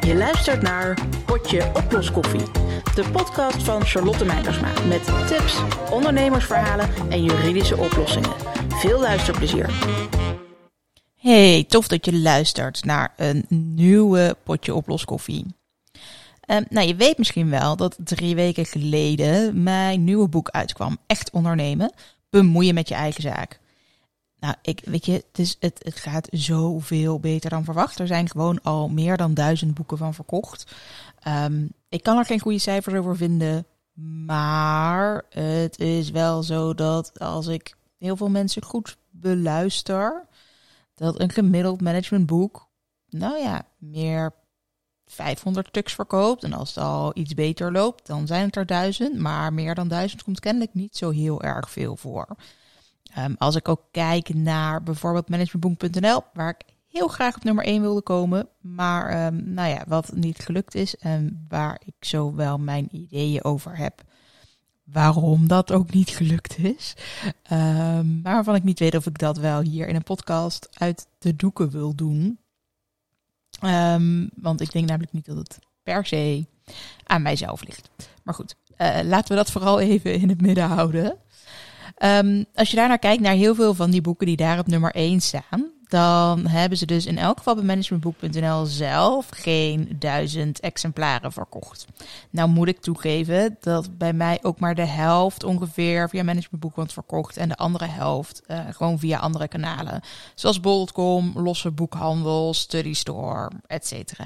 Je luistert naar Potje Oploskoffie, de podcast van Charlotte Meijersma met tips, ondernemersverhalen en juridische oplossingen. Veel luisterplezier. Hey, tof dat je luistert naar een nieuwe Potje Oploskoffie. Um, nou, je weet misschien wel dat drie weken geleden mijn nieuwe boek uitkwam. Echt ondernemen, bemoeien met je eigen zaak. Nou, ik, weet je, het, het, het gaat zoveel beter dan verwacht. Er zijn gewoon al meer dan duizend boeken van verkocht. Um, ik kan er geen goede cijfers over vinden. Maar het is wel zo dat als ik heel veel mensen goed beluister, dat een gemiddeld managementboek, nou ja, meer 500 stuks verkoopt. En als het al iets beter loopt, dan zijn het er duizend. Maar meer dan duizend komt kennelijk niet zo heel erg veel voor. Um, als ik ook kijk naar bijvoorbeeld managementboek.nl, waar ik heel graag op nummer 1 wilde komen, maar um, nou ja, wat niet gelukt is en waar ik zo wel mijn ideeën over heb. Waarom dat ook niet gelukt is. Um, maar waarvan ik niet weet of ik dat wel hier in een podcast uit de doeken wil doen. Want ik denk namelijk niet dat het per se aan mijzelf ligt. Maar goed, uh, laten we dat vooral even in het midden houden. Um, als je daarnaar kijkt naar heel veel van die boeken die daar op nummer 1 staan, dan hebben ze dus in elk geval bij managementboek.nl zelf geen duizend exemplaren verkocht. Nou moet ik toegeven dat bij mij ook maar de helft ongeveer via managementboek wordt verkocht en de andere helft uh, gewoon via andere kanalen. Zoals bol.com, losse boekhandel, study store, etc.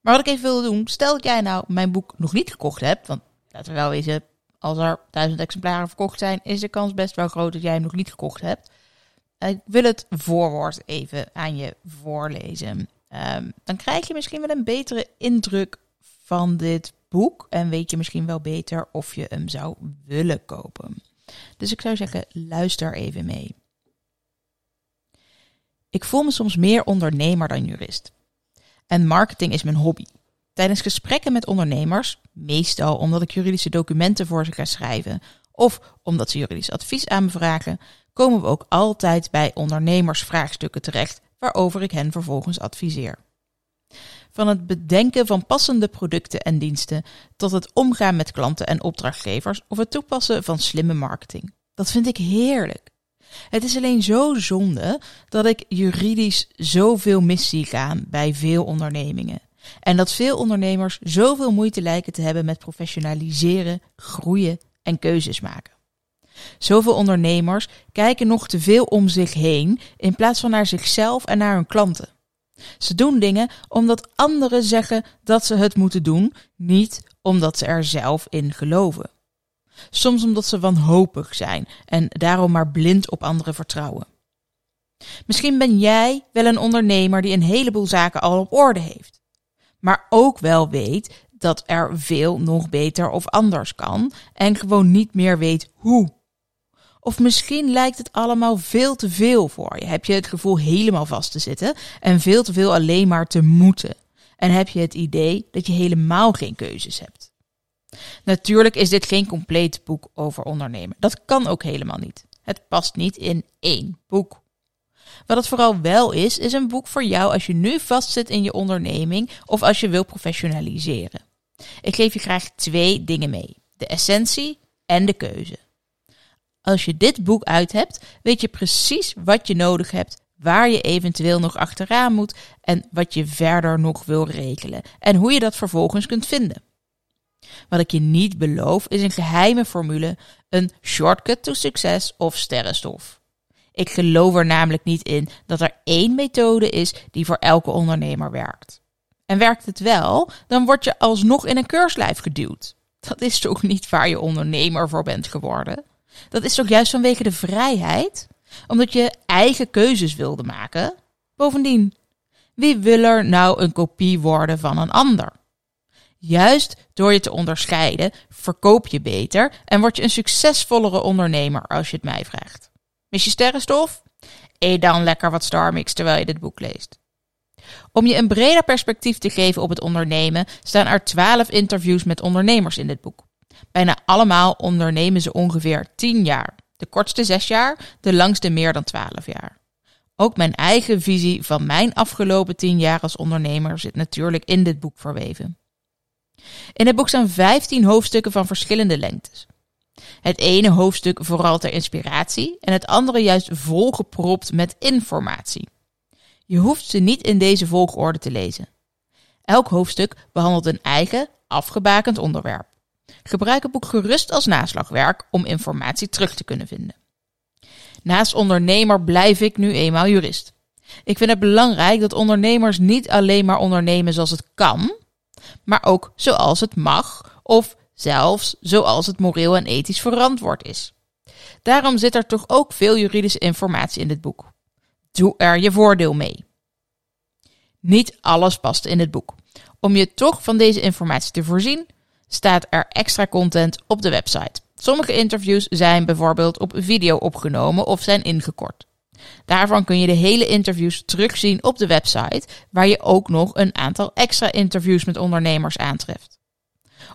Maar wat ik even wilde doen, stel dat jij nou mijn boek nog niet gekocht hebt, want laten we wel wezen, als er duizend exemplaren verkocht zijn, is de kans best wel groot dat jij hem nog niet gekocht hebt. Ik wil het voorwoord even aan je voorlezen. Um, dan krijg je misschien wel een betere indruk van dit boek. En weet je misschien wel beter of je hem zou willen kopen. Dus ik zou zeggen, luister even mee. Ik voel me soms meer ondernemer dan jurist. En marketing is mijn hobby. Tijdens gesprekken met ondernemers, meestal omdat ik juridische documenten voor ze ga schrijven of omdat ze juridisch advies aan me vragen, komen we ook altijd bij ondernemersvraagstukken terecht waarover ik hen vervolgens adviseer. Van het bedenken van passende producten en diensten tot het omgaan met klanten en opdrachtgevers of het toepassen van slimme marketing. Dat vind ik heerlijk. Het is alleen zo zonde dat ik juridisch zoveel mis zie gaan bij veel ondernemingen. En dat veel ondernemers zoveel moeite lijken te hebben met professionaliseren, groeien en keuzes maken. Zoveel ondernemers kijken nog te veel om zich heen in plaats van naar zichzelf en naar hun klanten. Ze doen dingen omdat anderen zeggen dat ze het moeten doen, niet omdat ze er zelf in geloven. Soms omdat ze wanhopig zijn en daarom maar blind op anderen vertrouwen. Misschien ben jij wel een ondernemer die een heleboel zaken al op orde heeft, maar ook wel weet dat er veel nog beter of anders kan en gewoon niet meer weet hoe. Of misschien lijkt het allemaal veel te veel voor je. Heb je het gevoel helemaal vast te zitten en veel te veel alleen maar te moeten. En heb je het idee dat je helemaal geen keuzes hebt. Natuurlijk is dit geen compleet boek over ondernemen. Dat kan ook helemaal niet. Het past niet in één boek. Wat het vooral wel is, is een boek voor jou als je nu vastzit in je onderneming of als je wil professionaliseren. Ik geef je graag twee dingen mee: de essentie en de keuze. Als je dit boek uit hebt, weet je precies wat je nodig hebt, waar je eventueel nog achteraan moet en wat je verder nog wil regelen en hoe je dat vervolgens kunt vinden. Wat ik je niet beloof is een geheime formule, een shortcut to succes of sterrenstof. Ik geloof er namelijk niet in dat er één methode is die voor elke ondernemer werkt. En werkt het wel, dan word je alsnog in een keurslijf geduwd. Dat is toch niet waar je ondernemer voor bent geworden? Dat is toch juist vanwege de vrijheid? Omdat je eigen keuzes wilde maken? Bovendien, wie wil er nou een kopie worden van een ander? Juist door je te onderscheiden, verkoop je beter en word je een succesvollere ondernemer als je het mij vraagt. Mis je sterrenstof? Eet dan lekker wat Starmix terwijl je dit boek leest. Om je een breder perspectief te geven op het ondernemen, staan er 12 interviews met ondernemers in dit boek. Bijna allemaal ondernemen ze ongeveer 10 jaar. De kortste zes jaar, de langste meer dan twaalf jaar. Ook mijn eigen visie van mijn afgelopen tien jaar als ondernemer zit natuurlijk in dit boek verweven. In het boek staan 15 hoofdstukken van verschillende lengtes. Het ene hoofdstuk vooral ter inspiratie en het andere juist volgepropt met informatie. Je hoeft ze niet in deze volgorde te lezen. Elk hoofdstuk behandelt een eigen, afgebakend onderwerp. Gebruik het boek gerust als naslagwerk om informatie terug te kunnen vinden. Naast ondernemer blijf ik nu eenmaal jurist. Ik vind het belangrijk dat ondernemers niet alleen maar ondernemen zoals het kan, maar ook zoals het mag of zelfs zoals het moreel en ethisch verantwoord is. Daarom zit er toch ook veel juridische informatie in dit boek. Doe er je voordeel mee. Niet alles past in het boek. Om je toch van deze informatie te voorzien, staat er extra content op de website. Sommige interviews zijn bijvoorbeeld op video opgenomen of zijn ingekort. Daarvan kun je de hele interviews terugzien op de website, waar je ook nog een aantal extra interviews met ondernemers aantreft.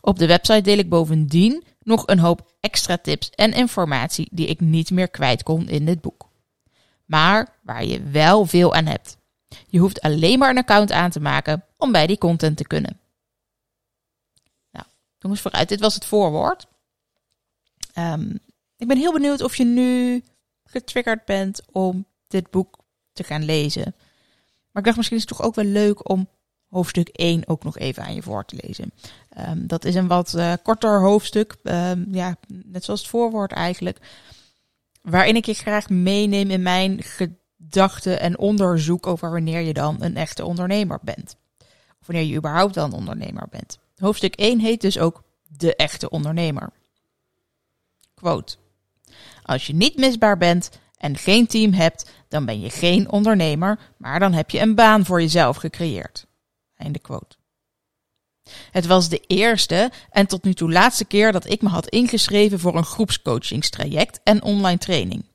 Op de website deel ik bovendien nog een hoop extra tips en informatie die ik niet meer kwijt kon in dit boek. Maar waar je wel veel aan hebt. Je hoeft alleen maar een account aan te maken om bij die content te kunnen. Nou, jongens, vooruit. Dit was het voorwoord. Ehm, ik ben heel benieuwd of je nu getriggerd bent om dit boek te gaan lezen. Maar ik dacht misschien is het toch ook wel leuk om hoofdstuk 1 ook nog even aan je voor te lezen. Ehm, dat is een wat uh, korter hoofdstuk, um, ja, net zoals het voorwoord eigenlijk, waarin ik je graag meeneem in mijn gedachten en onderzoek over wanneer je dan een echte ondernemer bent. Of wanneer je überhaupt dan ondernemer bent. Hoofdstuk 1 heet dus ook De echte ondernemer. Quote. Als je niet misbaar bent en geen team hebt, dan ben je geen ondernemer, maar dan heb je een baan voor jezelf gecreëerd. Einde quote. Het was de eerste en tot nu toe laatste keer dat ik me had ingeschreven voor een groepscoachingstraject en online training.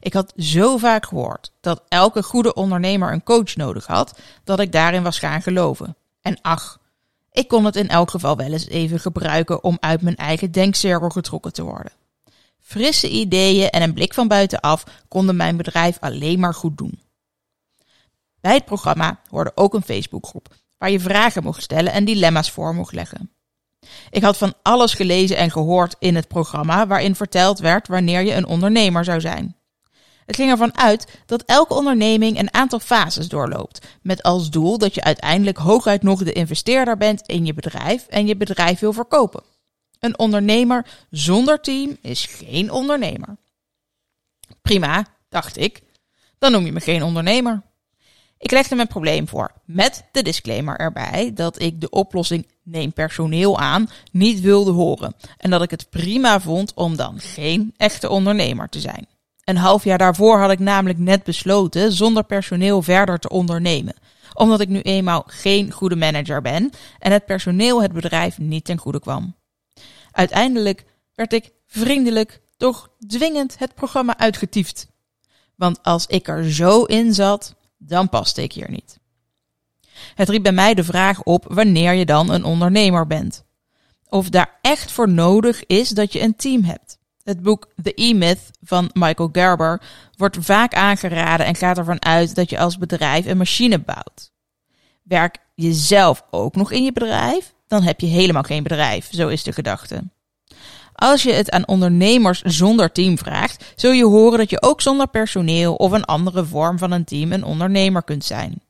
Ik had zo vaak gehoord dat elke goede ondernemer een coach nodig had, dat ik daarin was gaan geloven. En ach, ik kon het in elk geval wel eens even gebruiken om uit mijn eigen denkcirkel getrokken te worden. Frisse ideeën en een blik van buitenaf konden mijn bedrijf alleen maar goed doen. Bij het programma hoorde ook een Facebookgroep waar je vragen mocht stellen en dilemma's voor mocht leggen. Ik had van alles gelezen en gehoord in het programma waarin verteld werd wanneer je een ondernemer zou zijn. Het ging ervan uit dat elke onderneming een aantal fases doorloopt, met als doel dat je uiteindelijk hooguit nog de investeerder bent in je bedrijf en je bedrijf wil verkopen. Een ondernemer zonder team is geen ondernemer. Prima, dacht ik. Dan noem je me geen ondernemer. Ik legde mijn probleem voor, met de disclaimer erbij dat ik de oplossing neem personeel aan niet wilde horen en dat ik het prima vond om dan geen echte ondernemer te zijn. Een half jaar daarvoor had ik namelijk net besloten zonder personeel verder te ondernemen, omdat ik nu eenmaal geen goede manager ben en het personeel het bedrijf niet ten goede kwam. Uiteindelijk werd ik vriendelijk, toch dwingend het programma uitgetiefd. Want als ik er zo in zat, dan paste ik hier niet. Het riep bij mij de vraag op wanneer je dan een ondernemer bent. Of daar echt voor nodig is dat je een team hebt. Het boek The E-Myth van Michael Gerber wordt vaak aangeraden en gaat ervan uit dat je als bedrijf een machine bouwt. Werk je zelf ook nog in je bedrijf? Dan heb je helemaal geen bedrijf, zo is de gedachte. Als je het aan ondernemers zonder team vraagt, zul je horen dat je ook zonder personeel of een andere vorm van een team een ondernemer kunt zijn.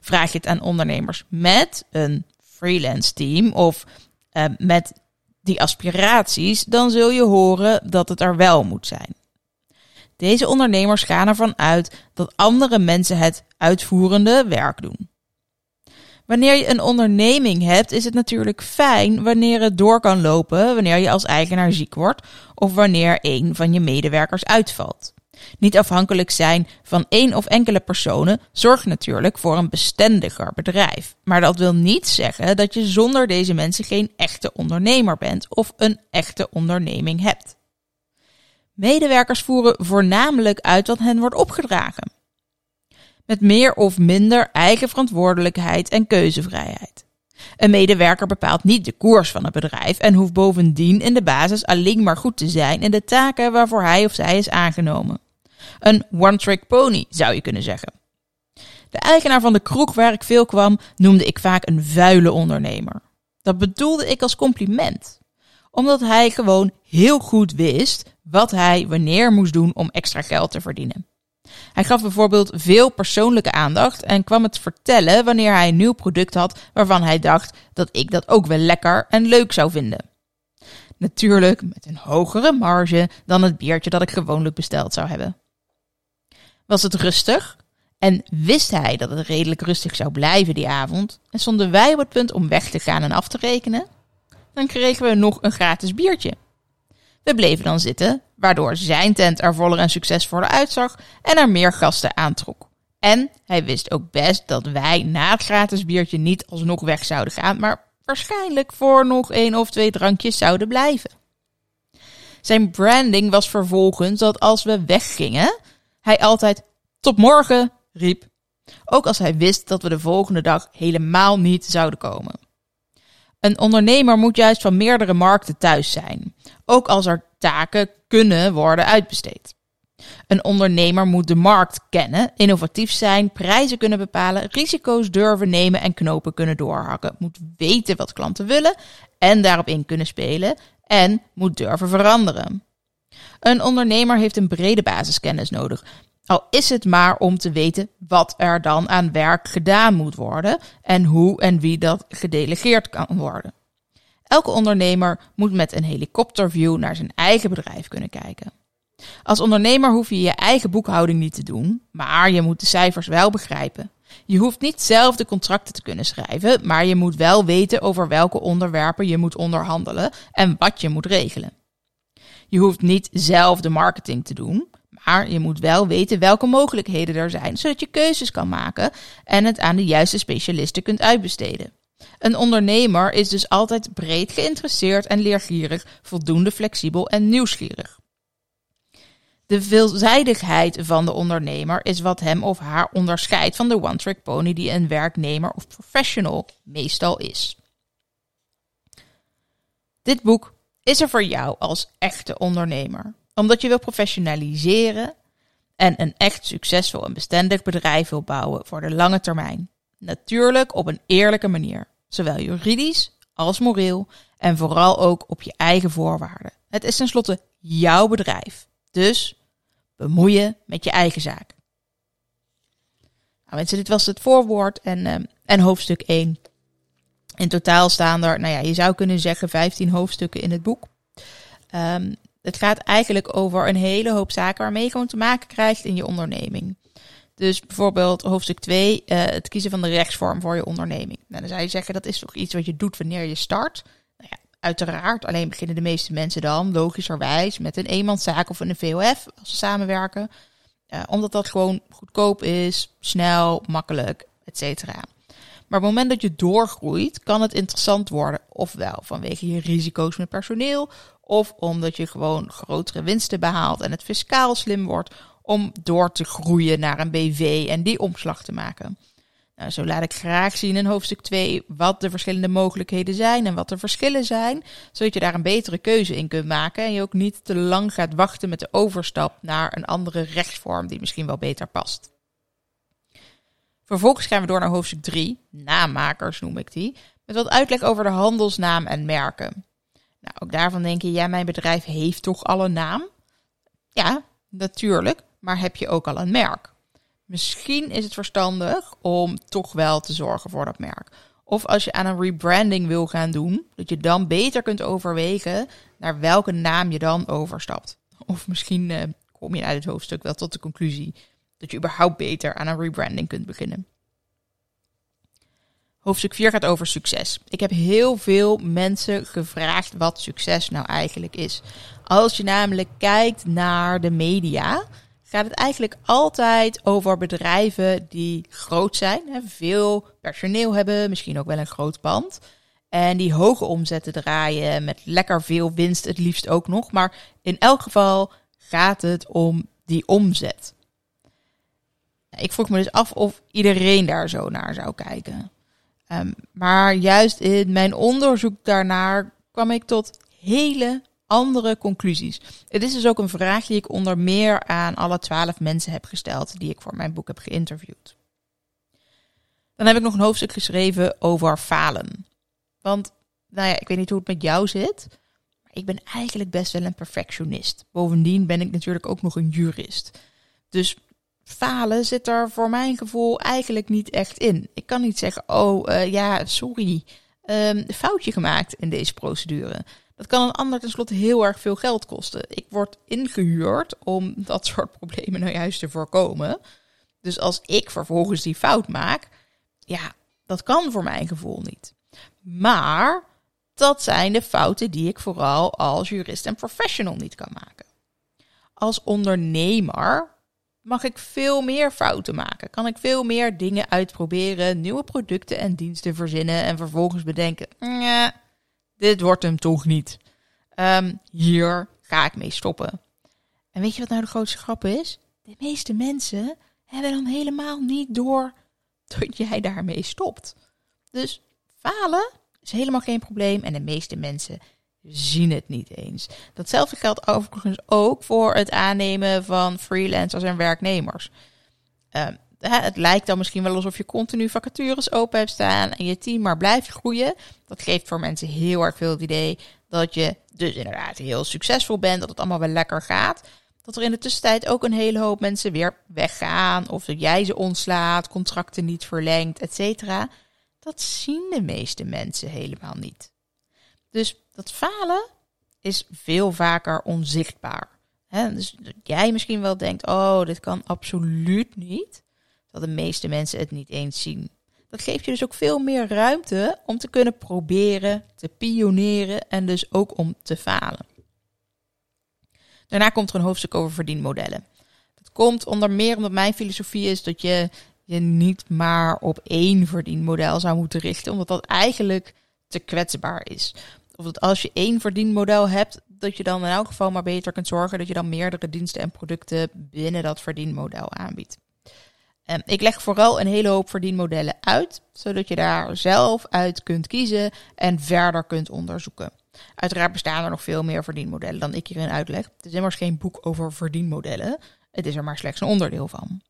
Vraag je het aan ondernemers met een freelance team of uh, met die aspiraties, dan zul je horen dat het er wel moet zijn. Deze ondernemers gaan ervan uit dat andere mensen het uitvoerende werk doen. Wanneer je een onderneming hebt, is het natuurlijk fijn wanneer het door kan lopen wanneer je als eigenaar ziek wordt of wanneer een van je medewerkers uitvalt. Niet afhankelijk zijn van één of enkele personen zorgt natuurlijk voor een bestendiger bedrijf. Maar dat wil niet zeggen dat je zonder deze mensen geen echte ondernemer bent of een echte onderneming hebt. Medewerkers voeren voornamelijk uit wat hen wordt opgedragen met meer of minder eigen verantwoordelijkheid en keuzevrijheid. Een medewerker bepaalt niet de koers van het bedrijf en hoeft bovendien in de basis alleen maar goed te zijn in de taken waarvoor hij of zij is aangenomen. Een one-trick pony zou je kunnen zeggen. De eigenaar van de kroeg waar ik veel kwam noemde ik vaak een vuile ondernemer. Dat bedoelde ik als compliment, omdat hij gewoon heel goed wist wat hij wanneer moest doen om extra geld te verdienen. Hij gaf bijvoorbeeld veel persoonlijke aandacht en kwam het vertellen wanneer hij een nieuw product had waarvan hij dacht dat ik dat ook wel lekker en leuk zou vinden. Natuurlijk met een hogere marge dan het biertje dat ik gewoonlijk besteld zou hebben. Was het rustig? En wist hij dat het redelijk rustig zou blijven die avond? En stonden wij op het punt om weg te gaan en af te rekenen? Dan kregen we nog een gratis biertje. We bleven dan zitten, waardoor zijn tent er voller en succesvoller uitzag en er meer gasten aantrok. En hij wist ook best dat wij na het gratis biertje niet alsnog weg zouden gaan, maar waarschijnlijk voor nog één of twee drankjes zouden blijven. Zijn branding was vervolgens dat als we weggingen, hij altijd tot morgen riep. Ook als hij wist dat we de volgende dag helemaal niet zouden komen. Een ondernemer moet juist van meerdere markten thuis zijn, ook als er taken kunnen worden uitbesteed. Een ondernemer moet de markt kennen, innovatief zijn, prijzen kunnen bepalen, risico's durven nemen en knopen kunnen doorhakken. Moet weten wat klanten willen en daarop in kunnen spelen en moet durven veranderen. Een ondernemer heeft een brede basiskennis nodig, al is het maar om te weten wat er dan aan werk gedaan moet worden en hoe en wie dat gedelegeerd kan worden. Elke ondernemer moet met een helikopterview naar zijn eigen bedrijf kunnen kijken. Als ondernemer hoef je je eigen boekhouding niet te doen, maar je moet de cijfers wel begrijpen. Je hoeft niet zelf de contracten te kunnen schrijven, maar je moet wel weten over welke onderwerpen je moet onderhandelen en wat je moet regelen. Je hoeft niet zelf de marketing te doen, maar je moet wel weten welke mogelijkheden er zijn, zodat je keuzes kan maken en het aan de juiste specialisten kunt uitbesteden. Een ondernemer is dus altijd breed geïnteresseerd en leergierig, voldoende flexibel en nieuwsgierig. De veelzijdigheid van de ondernemer is wat hem of haar onderscheidt van de one-trick pony die een werknemer of professional meestal is. Dit boek is er voor jou als echte ondernemer omdat je wil professionaliseren en een echt succesvol en bestendig bedrijf wil bouwen voor de lange termijn. Natuurlijk op een eerlijke manier, zowel juridisch als moreel en vooral ook op je eigen voorwaarden. Het is tenslotte jouw bedrijf, dus bemoeien met je eigen zaak. Nou mensen, dit was het voorwoord en, uh, en hoofdstuk 1. In totaal staan er, nou ja, je zou kunnen zeggen 15 hoofdstukken in het boek. Um, het gaat eigenlijk over een hele hoop zaken waarmee je gewoon te maken krijgt in je onderneming. Dus bijvoorbeeld hoofdstuk 2, uh, eh, het kiezen van de rechtsvorm voor je onderneming. Nou, dan zou je zeggen, dat is toch iets wat je doet wanneer je start? Nou ja, uiteraard, alleen beginnen de meeste mensen dan, logischerwijs, met een eenmanszaak of een VOF als ze samenwerken. Uh, omdat dat gewoon goedkoop is, snel, makkelijk, et cetera. Maar op het moment dat je doorgroeit, kan het interessant worden. Ofwel vanwege je risico's met personeel, of omdat je gewoon grotere winsten behaalt en het fiscaal slim wordt om door te groeien naar een BV en die omslag te maken. Nou, zo laat ik graag zien in hoofdstuk 2 wat de verschillende mogelijkheden zijn en wat de verschillen zijn, zodat je daar een betere keuze in kunt maken en je ook niet te lang gaat wachten met de overstap naar een andere rechtsvorm die misschien wel beter past. Vervolgens gaan we door naar hoofdstuk 3, naammakers noem ik die, met wat uitleg over de handelsnaam en merken. Nou, ook daarvan denk je, ja, mijn bedrijf heeft toch al een naam? Ja, natuurlijk, maar heb je ook al een merk? Misschien is het verstandig om toch wel te zorgen voor dat merk. Of als je aan een rebranding wil gaan doen, dat je dan beter kunt overwegen naar welke naam je dan overstapt. Of misschien uh, kom je uit het hoofdstuk wel tot de conclusie dat je überhaupt beter aan een rebranding kunt beginnen. Hoofdstuk 4 gaat over succes. Ik heb heel veel mensen gevraagd wat succes nou eigenlijk is. Als je namelijk kijkt naar de media, gaat het eigenlijk altijd over bedrijven die groot zijn, veel personeel hebben, misschien ook wel een groot pand. En die hoge omzetten draaien met lekker veel winst, het liefst ook nog. Maar in elk geval gaat het om die omzet. Ik vroeg me dus af of iedereen daar zo naar zou kijken. Ehm, maar juist in mijn onderzoek daarnaar kwam ik tot hele andere conclusies. Het is dus ook een vraag die ik onder meer aan alle twaalf mensen heb gesteld die ik voor mijn boek heb geïnterviewd. Dan heb ik nog een hoofdstuk geschreven over falen. Want, nou ja, ik weet niet hoe het met jou zit, maar ik ben eigenlijk best wel een perfectionist. Bovendien ben ik natuurlijk ook nog een jurist. Dus falen zit er voor mijn gevoel eigenlijk niet echt in. Ik kan niet zeggen, oh uh, ja, sorry, um, foutje gemaakt in deze procedure. Dat kan een ander tenslotte heel erg veel geld kosten. Ik word ingehuurd om dat soort problemen nou juist te voorkomen. Dus als ik vervolgens die fout maak, ja, dat kan voor mijn gevoel niet. Maar dat zijn de fouten die ik vooral als jurist en professional niet kan maken. Als ondernemer mag ik veel meer fouten maken. Kan ik veel meer dingen uitproberen, nieuwe producten en diensten verzinnen en vervolgens bedenken: nee, dit wordt hem toch niet. Ehm, hier ga ik mee stoppen. En weet je wat nou de grootste grap is? De meeste mensen hebben dan helemaal niet door dat jij daarmee stopt. Dus falen is helemaal geen probleem en de meeste mensen zien het niet eens. Datzelfde geldt overigens ook voor het aannemen van freelancers en werknemers. Uh, het lijkt dan misschien wel alsof je continu vacatures open hebt staan en je team maar blijft groeien. Dat geeft voor mensen heel erg veel het idee dat je dus inderdaad heel succesvol bent, dat het allemaal wel lekker gaat. Dat er in de tussentijd ook een hele hoop mensen weer weggaan of dat jij ze ontslaat, contracten niet verlengt, et cetera. Dat zien de meeste mensen helemaal niet. Dus dat falen is veel vaker onzichtbaar. dus dat jij misschien wel denkt, oh, dit kan absoluut niet. Dat de meeste mensen het niet eens zien. Dat geeft je dus ook veel meer ruimte om te kunnen proberen, te pioneren en dus ook om te falen. Daarna komt er een hoofdstuk over verdienmodellen. Dat komt onder meer omdat mijn filosofie is dat je je niet maar op één verdienmodel zou moeten richten, omdat dat eigenlijk te kwetsbaar is. Of dat als je één verdienmodel hebt, dat je dan in elk geval maar beter kunt zorgen dat je dan meerdere diensten en producten binnen dat verdienmodel aanbiedt. En ik leg vooral een hele hoop verdienmodellen uit, zodat je daar zelf uit kunt kiezen en verder kunt onderzoeken. Uiteraard bestaan er nog veel meer verdienmodellen dan ik hierin uitleg. Het is immers geen boek over verdienmodellen. Het is er maar slechts een onderdeel van.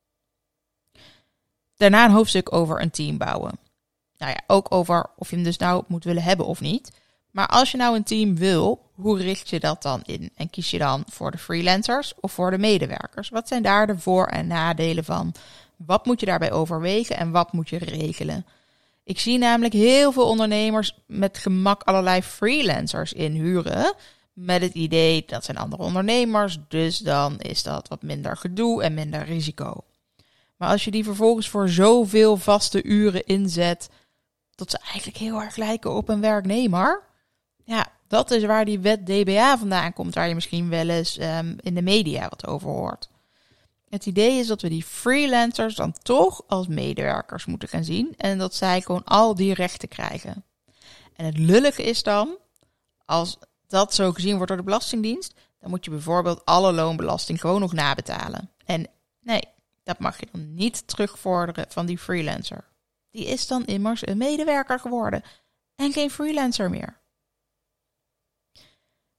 Daarna een hoofdstuk over een team bouwen. Nou ja, ook over of je hem dus nou moet willen hebben of niet. Maar als je nou een team wil, hoe richt je dat dan in? En kies je dan voor de freelancers of voor de medewerkers? Wat zijn daar de voor- en nadelen van? Wat moet je daarbij overwegen en wat moet je regelen? Ik zie namelijk heel veel ondernemers met gemak allerlei freelancers inhuren. Met het idee dat zijn andere ondernemers, dus dan is dat wat minder gedoe en minder risico. Maar als je die vervolgens voor zoveel vaste uren inzet, dat ze eigenlijk heel erg lijken op een werknemer. Ja, dat is waar die wet DBA vandaan komt, waar je misschien wel eens um, in de media wat over hoort. Het idee is dat we die freelancers dan toch als medewerkers moeten gaan zien en dat zij gewoon al die rechten krijgen. En het lullige is dan, als dat zo gezien wordt door de Belastingdienst, dan moet je bijvoorbeeld alle loonbelasting gewoon nog nabetalen. En nee, dat mag je dan niet terugvorderen van die freelancer. Die is dan immers een medewerker geworden en geen freelancer meer.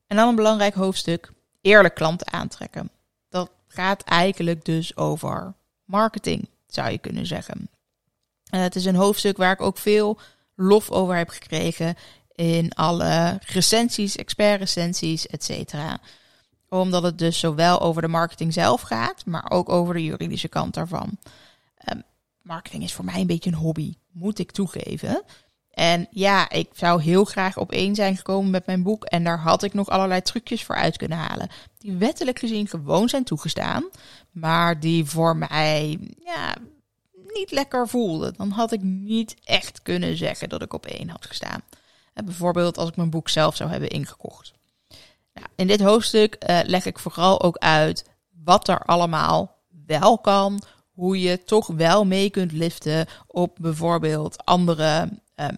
En dan een belangrijk hoofdstuk: eerlijk klanten aantrekken. Dat gaat eigenlijk dus over marketing, zou je kunnen zeggen. En het is een hoofdstuk waar ik ook veel lof over heb gekregen in alle recensies, expertrecensies, et cetera. Omdat het dus zowel over de marketing zelf gaat, maar ook over de juridische kant daarvan. Um, marketing is voor mij een beetje een hobby, moet ik toegeven. En ja, ik zou heel graag op één zijn gekomen met mijn boek. En daar had ik nog allerlei trucjes voor uit kunnen halen. Die wettelijk gezien gewoon zijn toegestaan. Maar die voor mij ja, niet lekker voelden. Dan had ik niet echt kunnen zeggen dat ik op één had gestaan. En bijvoorbeeld als ik mijn boek zelf zou hebben ingekocht. Nou, in dit hoofdstuk uh, leg ik vooral ook uit wat er allemaal wel kan. Hoe je toch wel mee kunt liften op bijvoorbeeld andere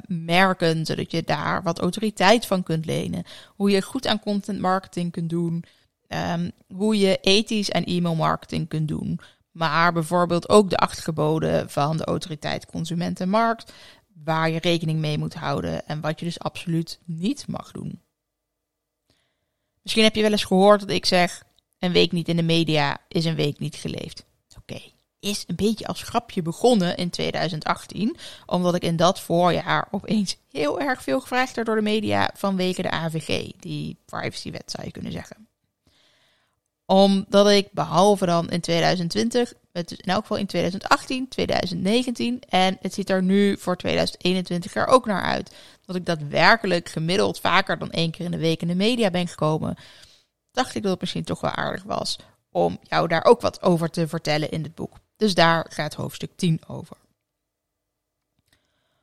merken, zodat je daar wat autoriteit van kunt lenen. Hoe je goed aan content marketing kunt doen. Um, hoe je ethisch en e-mail marketing kunt doen. Maar bijvoorbeeld ook de acht geboden van de autoriteit consumentenmarkt. waar je rekening mee moet houden en wat je dus absoluut niet mag doen. Misschien heb je wel eens gehoord dat ik zeg: een week niet in de media is een week niet geleefd. Oké, is een beetje als grapje begonnen in 2018, omdat ik in dat voorjaar opeens heel erg veel gevraagd werd door de media vanwege de AVG, die privacywet zou je kunnen zeggen omdat ik behalve dan in 2020, het is in elk geval in 2018, 2019 en het ziet er nu voor 2021 er ook naar uit. Dat ik daadwerkelijk gemiddeld vaker dan één keer in de week in de media ben gekomen. Dacht ik dat het misschien toch wel aardig was om jou daar ook wat over te vertellen in het boek. Dus daar gaat hoofdstuk 10 over.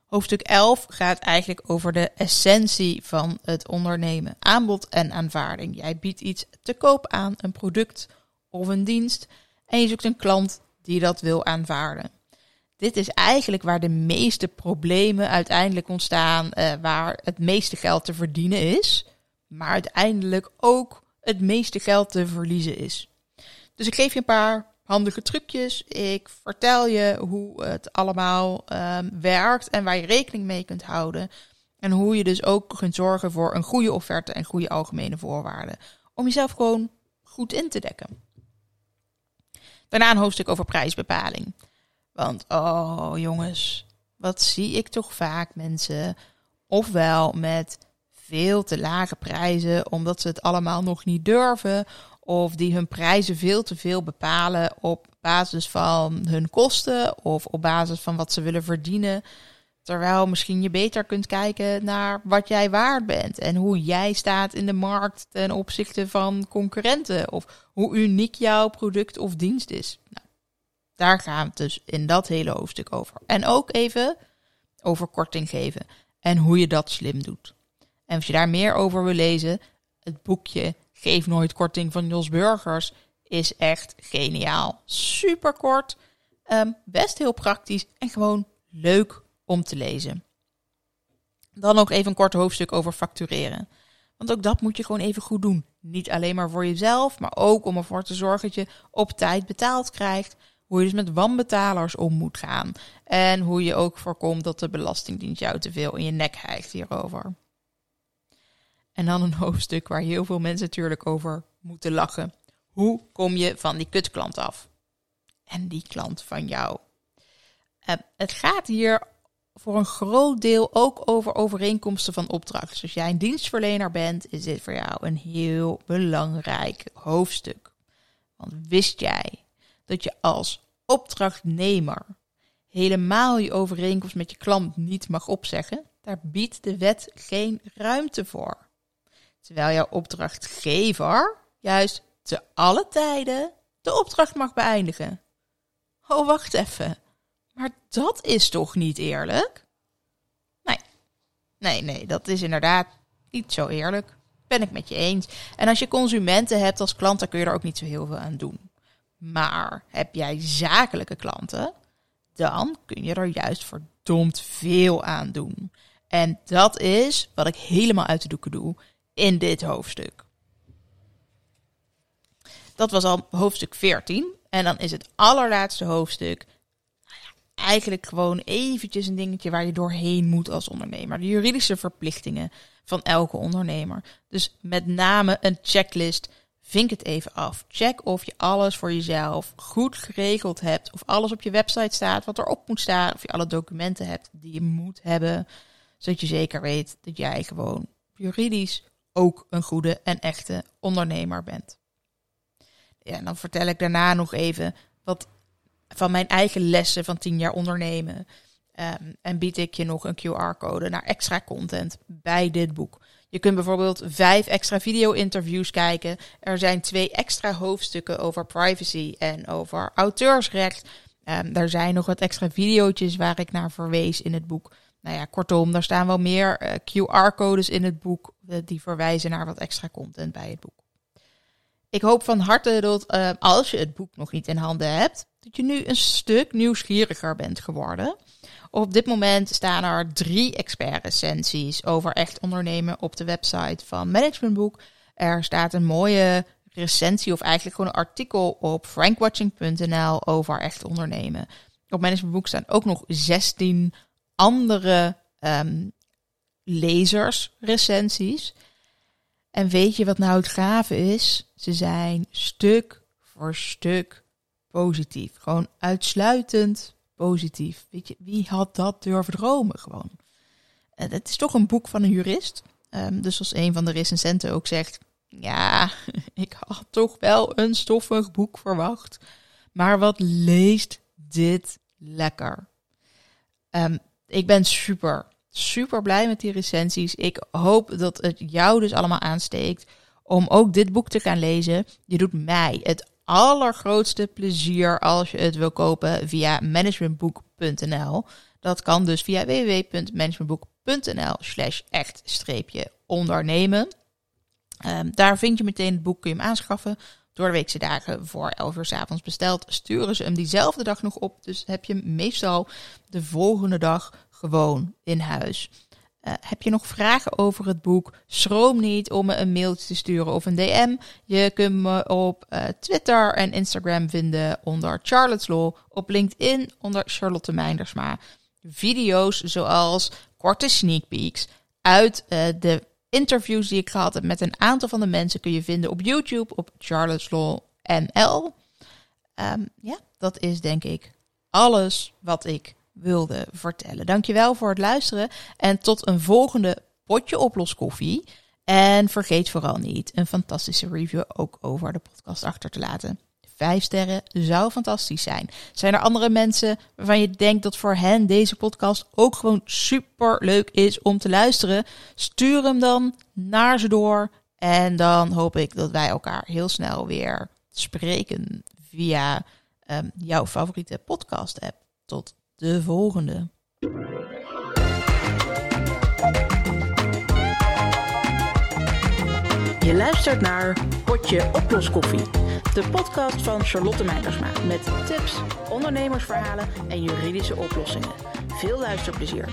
Hoofdstuk 11 gaat eigenlijk over de essentie van het ondernemen. Aanbod en aanvaarding. Jij biedt iets te koop aan, een product of een dienst. En je zoekt een klant die dat wil aanvaarden. Dit is eigenlijk waar de meeste problemen uiteindelijk ontstaan, uh, waar het meeste geld te verdienen is, maar uiteindelijk ook het meeste geld te verliezen is. Dus ik geef je een paar handige trucjes. Ik vertel je hoe het allemaal um, werkt en waar je rekening mee kunt houden. En hoe je dus ook kunt zorgen voor een goede offerte en goede algemene voorwaarden. Om jezelf gewoon goed in te dekken. Daarna een hoofdstuk over prijsbepaling. Want, oh jongens, wat zie ik toch vaak mensen. Ofwel met veel te lage prijzen, omdat ze het allemaal nog niet durven of die hun prijzen veel te veel bepalen op basis van hun kosten of op basis van wat ze willen verdienen. Terwijl misschien je beter kunt kijken naar wat jij waard bent en hoe jij staat in de markt ten opzichte van concurrenten of hoe uniek jouw product of dienst is. Nou, daar gaan we het dus in dat hele hoofdstuk over. En ook even over korting geven en hoe je dat slim doet. En als je daar meer over wil lezen, het boekje Geef nooit korting van Jos Burgers is echt geniaal. Super kort, um, best heel praktisch en gewoon leuk om te lezen. Dan ook even een kort hoofdstuk over factureren. Want ook dat moet je gewoon even goed doen. Niet alleen maar voor jezelf, maar ook om ervoor te zorgen dat je op tijd betaald krijgt. Hoe je dus met wanbetalers om moet gaan. En hoe je ook voorkomt dat de Belastingdienst jou te veel in je nek hijgt hierover. En dan een hoofdstuk waar heel veel mensen natuurlijk over moeten lachen. Hoe kom je van die kutklant af? En die klant van jou. Uh, het gaat hier voor een groot deel ook over overeenkomsten van opdracht. Dus als jij een dienstverlener bent, is dit voor jou een heel belangrijk hoofdstuk. Want wist jij dat je als opdrachtnemer helemaal je overeenkomst met je klant niet mag opzeggen? Daar biedt de wet geen ruimte voor. Terwijl jouw opdrachtgever juist te alle tijden de opdracht mag beëindigen. Oh, wacht even. Maar dat is toch niet eerlijk? Nee. Nee, nee, dat is inderdaad niet zo eerlijk. Ben ik met je eens. En als je consumenten hebt als klant, dan kun je er ook niet zo heel veel aan doen. Maar heb jij zakelijke klanten, dan kun je er juist verdomd veel aan doen. En dat is wat ik helemaal uit de doeken doe in dit hoofdstuk. Dat was al hoofdstuk 14. En dan is het allerlaatste hoofdstuk nou eigenlijk gewoon eventjes een dingetje waar je doorheen moet als ondernemer. De juridische verplichtingen van elke ondernemer. Dus met name een checklist. Vink het even af. Check of je alles voor jezelf goed geregeld hebt. Of alles op je website staat wat erop moet staan. Of je alle documenten hebt die je moet hebben. Zodat je zeker weet dat jij gewoon juridisch ook een goede en echte ondernemer bent. Ja, en dan vertel ik daarna nog even wat van mijn eigen lessen van 10 jaar ondernemen. Um, en bied ik je nog een QR-code naar extra content bij dit boek. Je kunt bijvoorbeeld vijf extra video-interviews kijken. Er zijn twee extra hoofdstukken over privacy en over auteursrecht. Um, er zijn nog wat extra video's waar ik naar verwees in het boek. Nou ja, kortom, daar staan wel meer uh, QR-codes in het boek uh, die verwijzen naar wat extra content bij het boek. Ik hoop van harte dat uh, als je het boek nog niet in handen hebt, dat je nu een stuk nieuwsgieriger bent geworden. Op dit moment staan er drie expert-recensies over echt ondernemen op de website van Managementboek. Er staat een mooie recensie of eigenlijk gewoon een artikel op frankwatching.nl over echt ondernemen. Op Managementboek staan ook nog 16 andere um. En weet je wat nou het gave is? Ze zijn stuk voor stuk positief. Gewoon uitsluitend positief. Weet je, wie had dat durven dromen gewoon? En het is toch een boek van een jurist. Um, dus als een van de recensenten ook zegt, ja, ik had toch wel een stoffig boek verwacht. Maar wat leest dit lekker? Um, ik ben super, super blij met die recensies. Ik hoop dat het jou dus allemaal aansteekt om ook dit boek te gaan lezen. Je doet mij het allergrootste plezier als je het wil kopen via managementboek.nl. Dat kan dus via www.managementboek.nl slash echt-ondernemen. Um, daar vind je meteen het boek, kun je hem aanschaffen. Door de weekse dagen voor 11 uur s avonds besteld, sturen ze hem diezelfde dag nog op. Dus heb je hem meestal de volgende dag gewoon in huis. Uh, heb je nog vragen over het boek? Schroom niet om me een mailtje te sturen of een DM. Je kunt me op uh, Twitter en Instagram vinden onder Charlotte's Law. Op LinkedIn onder Charlotte Meindersma. Video's zoals korte sneak peeks uit uh, de interviews die ik gehad heb met een aantal van de mensen kun je vinden op YouTube op Charlotte's Law NL. Um, ja, dat is denk ik alles wat ik wilde vertellen. Dankjewel voor het luisteren en tot een volgende potje oploskoffie. En vergeet vooral niet een fantastische review ook over de podcast achter te laten. Vijf sterren zou fantastisch zijn. Zijn er andere mensen waarvan je denkt dat voor hen deze podcast ook gewoon super leuk is om te luisteren? Stuur hem dan naar ze door. En dan hoop ik dat wij elkaar heel snel weer spreken via um, jouw favoriete podcast app. Tot de volgende. Je luistert naar Potje Oploskoffie, de podcast van Charlotte Meijersma met tips, ondernemersverhalen en juridische oplossingen. Veel luisterplezier.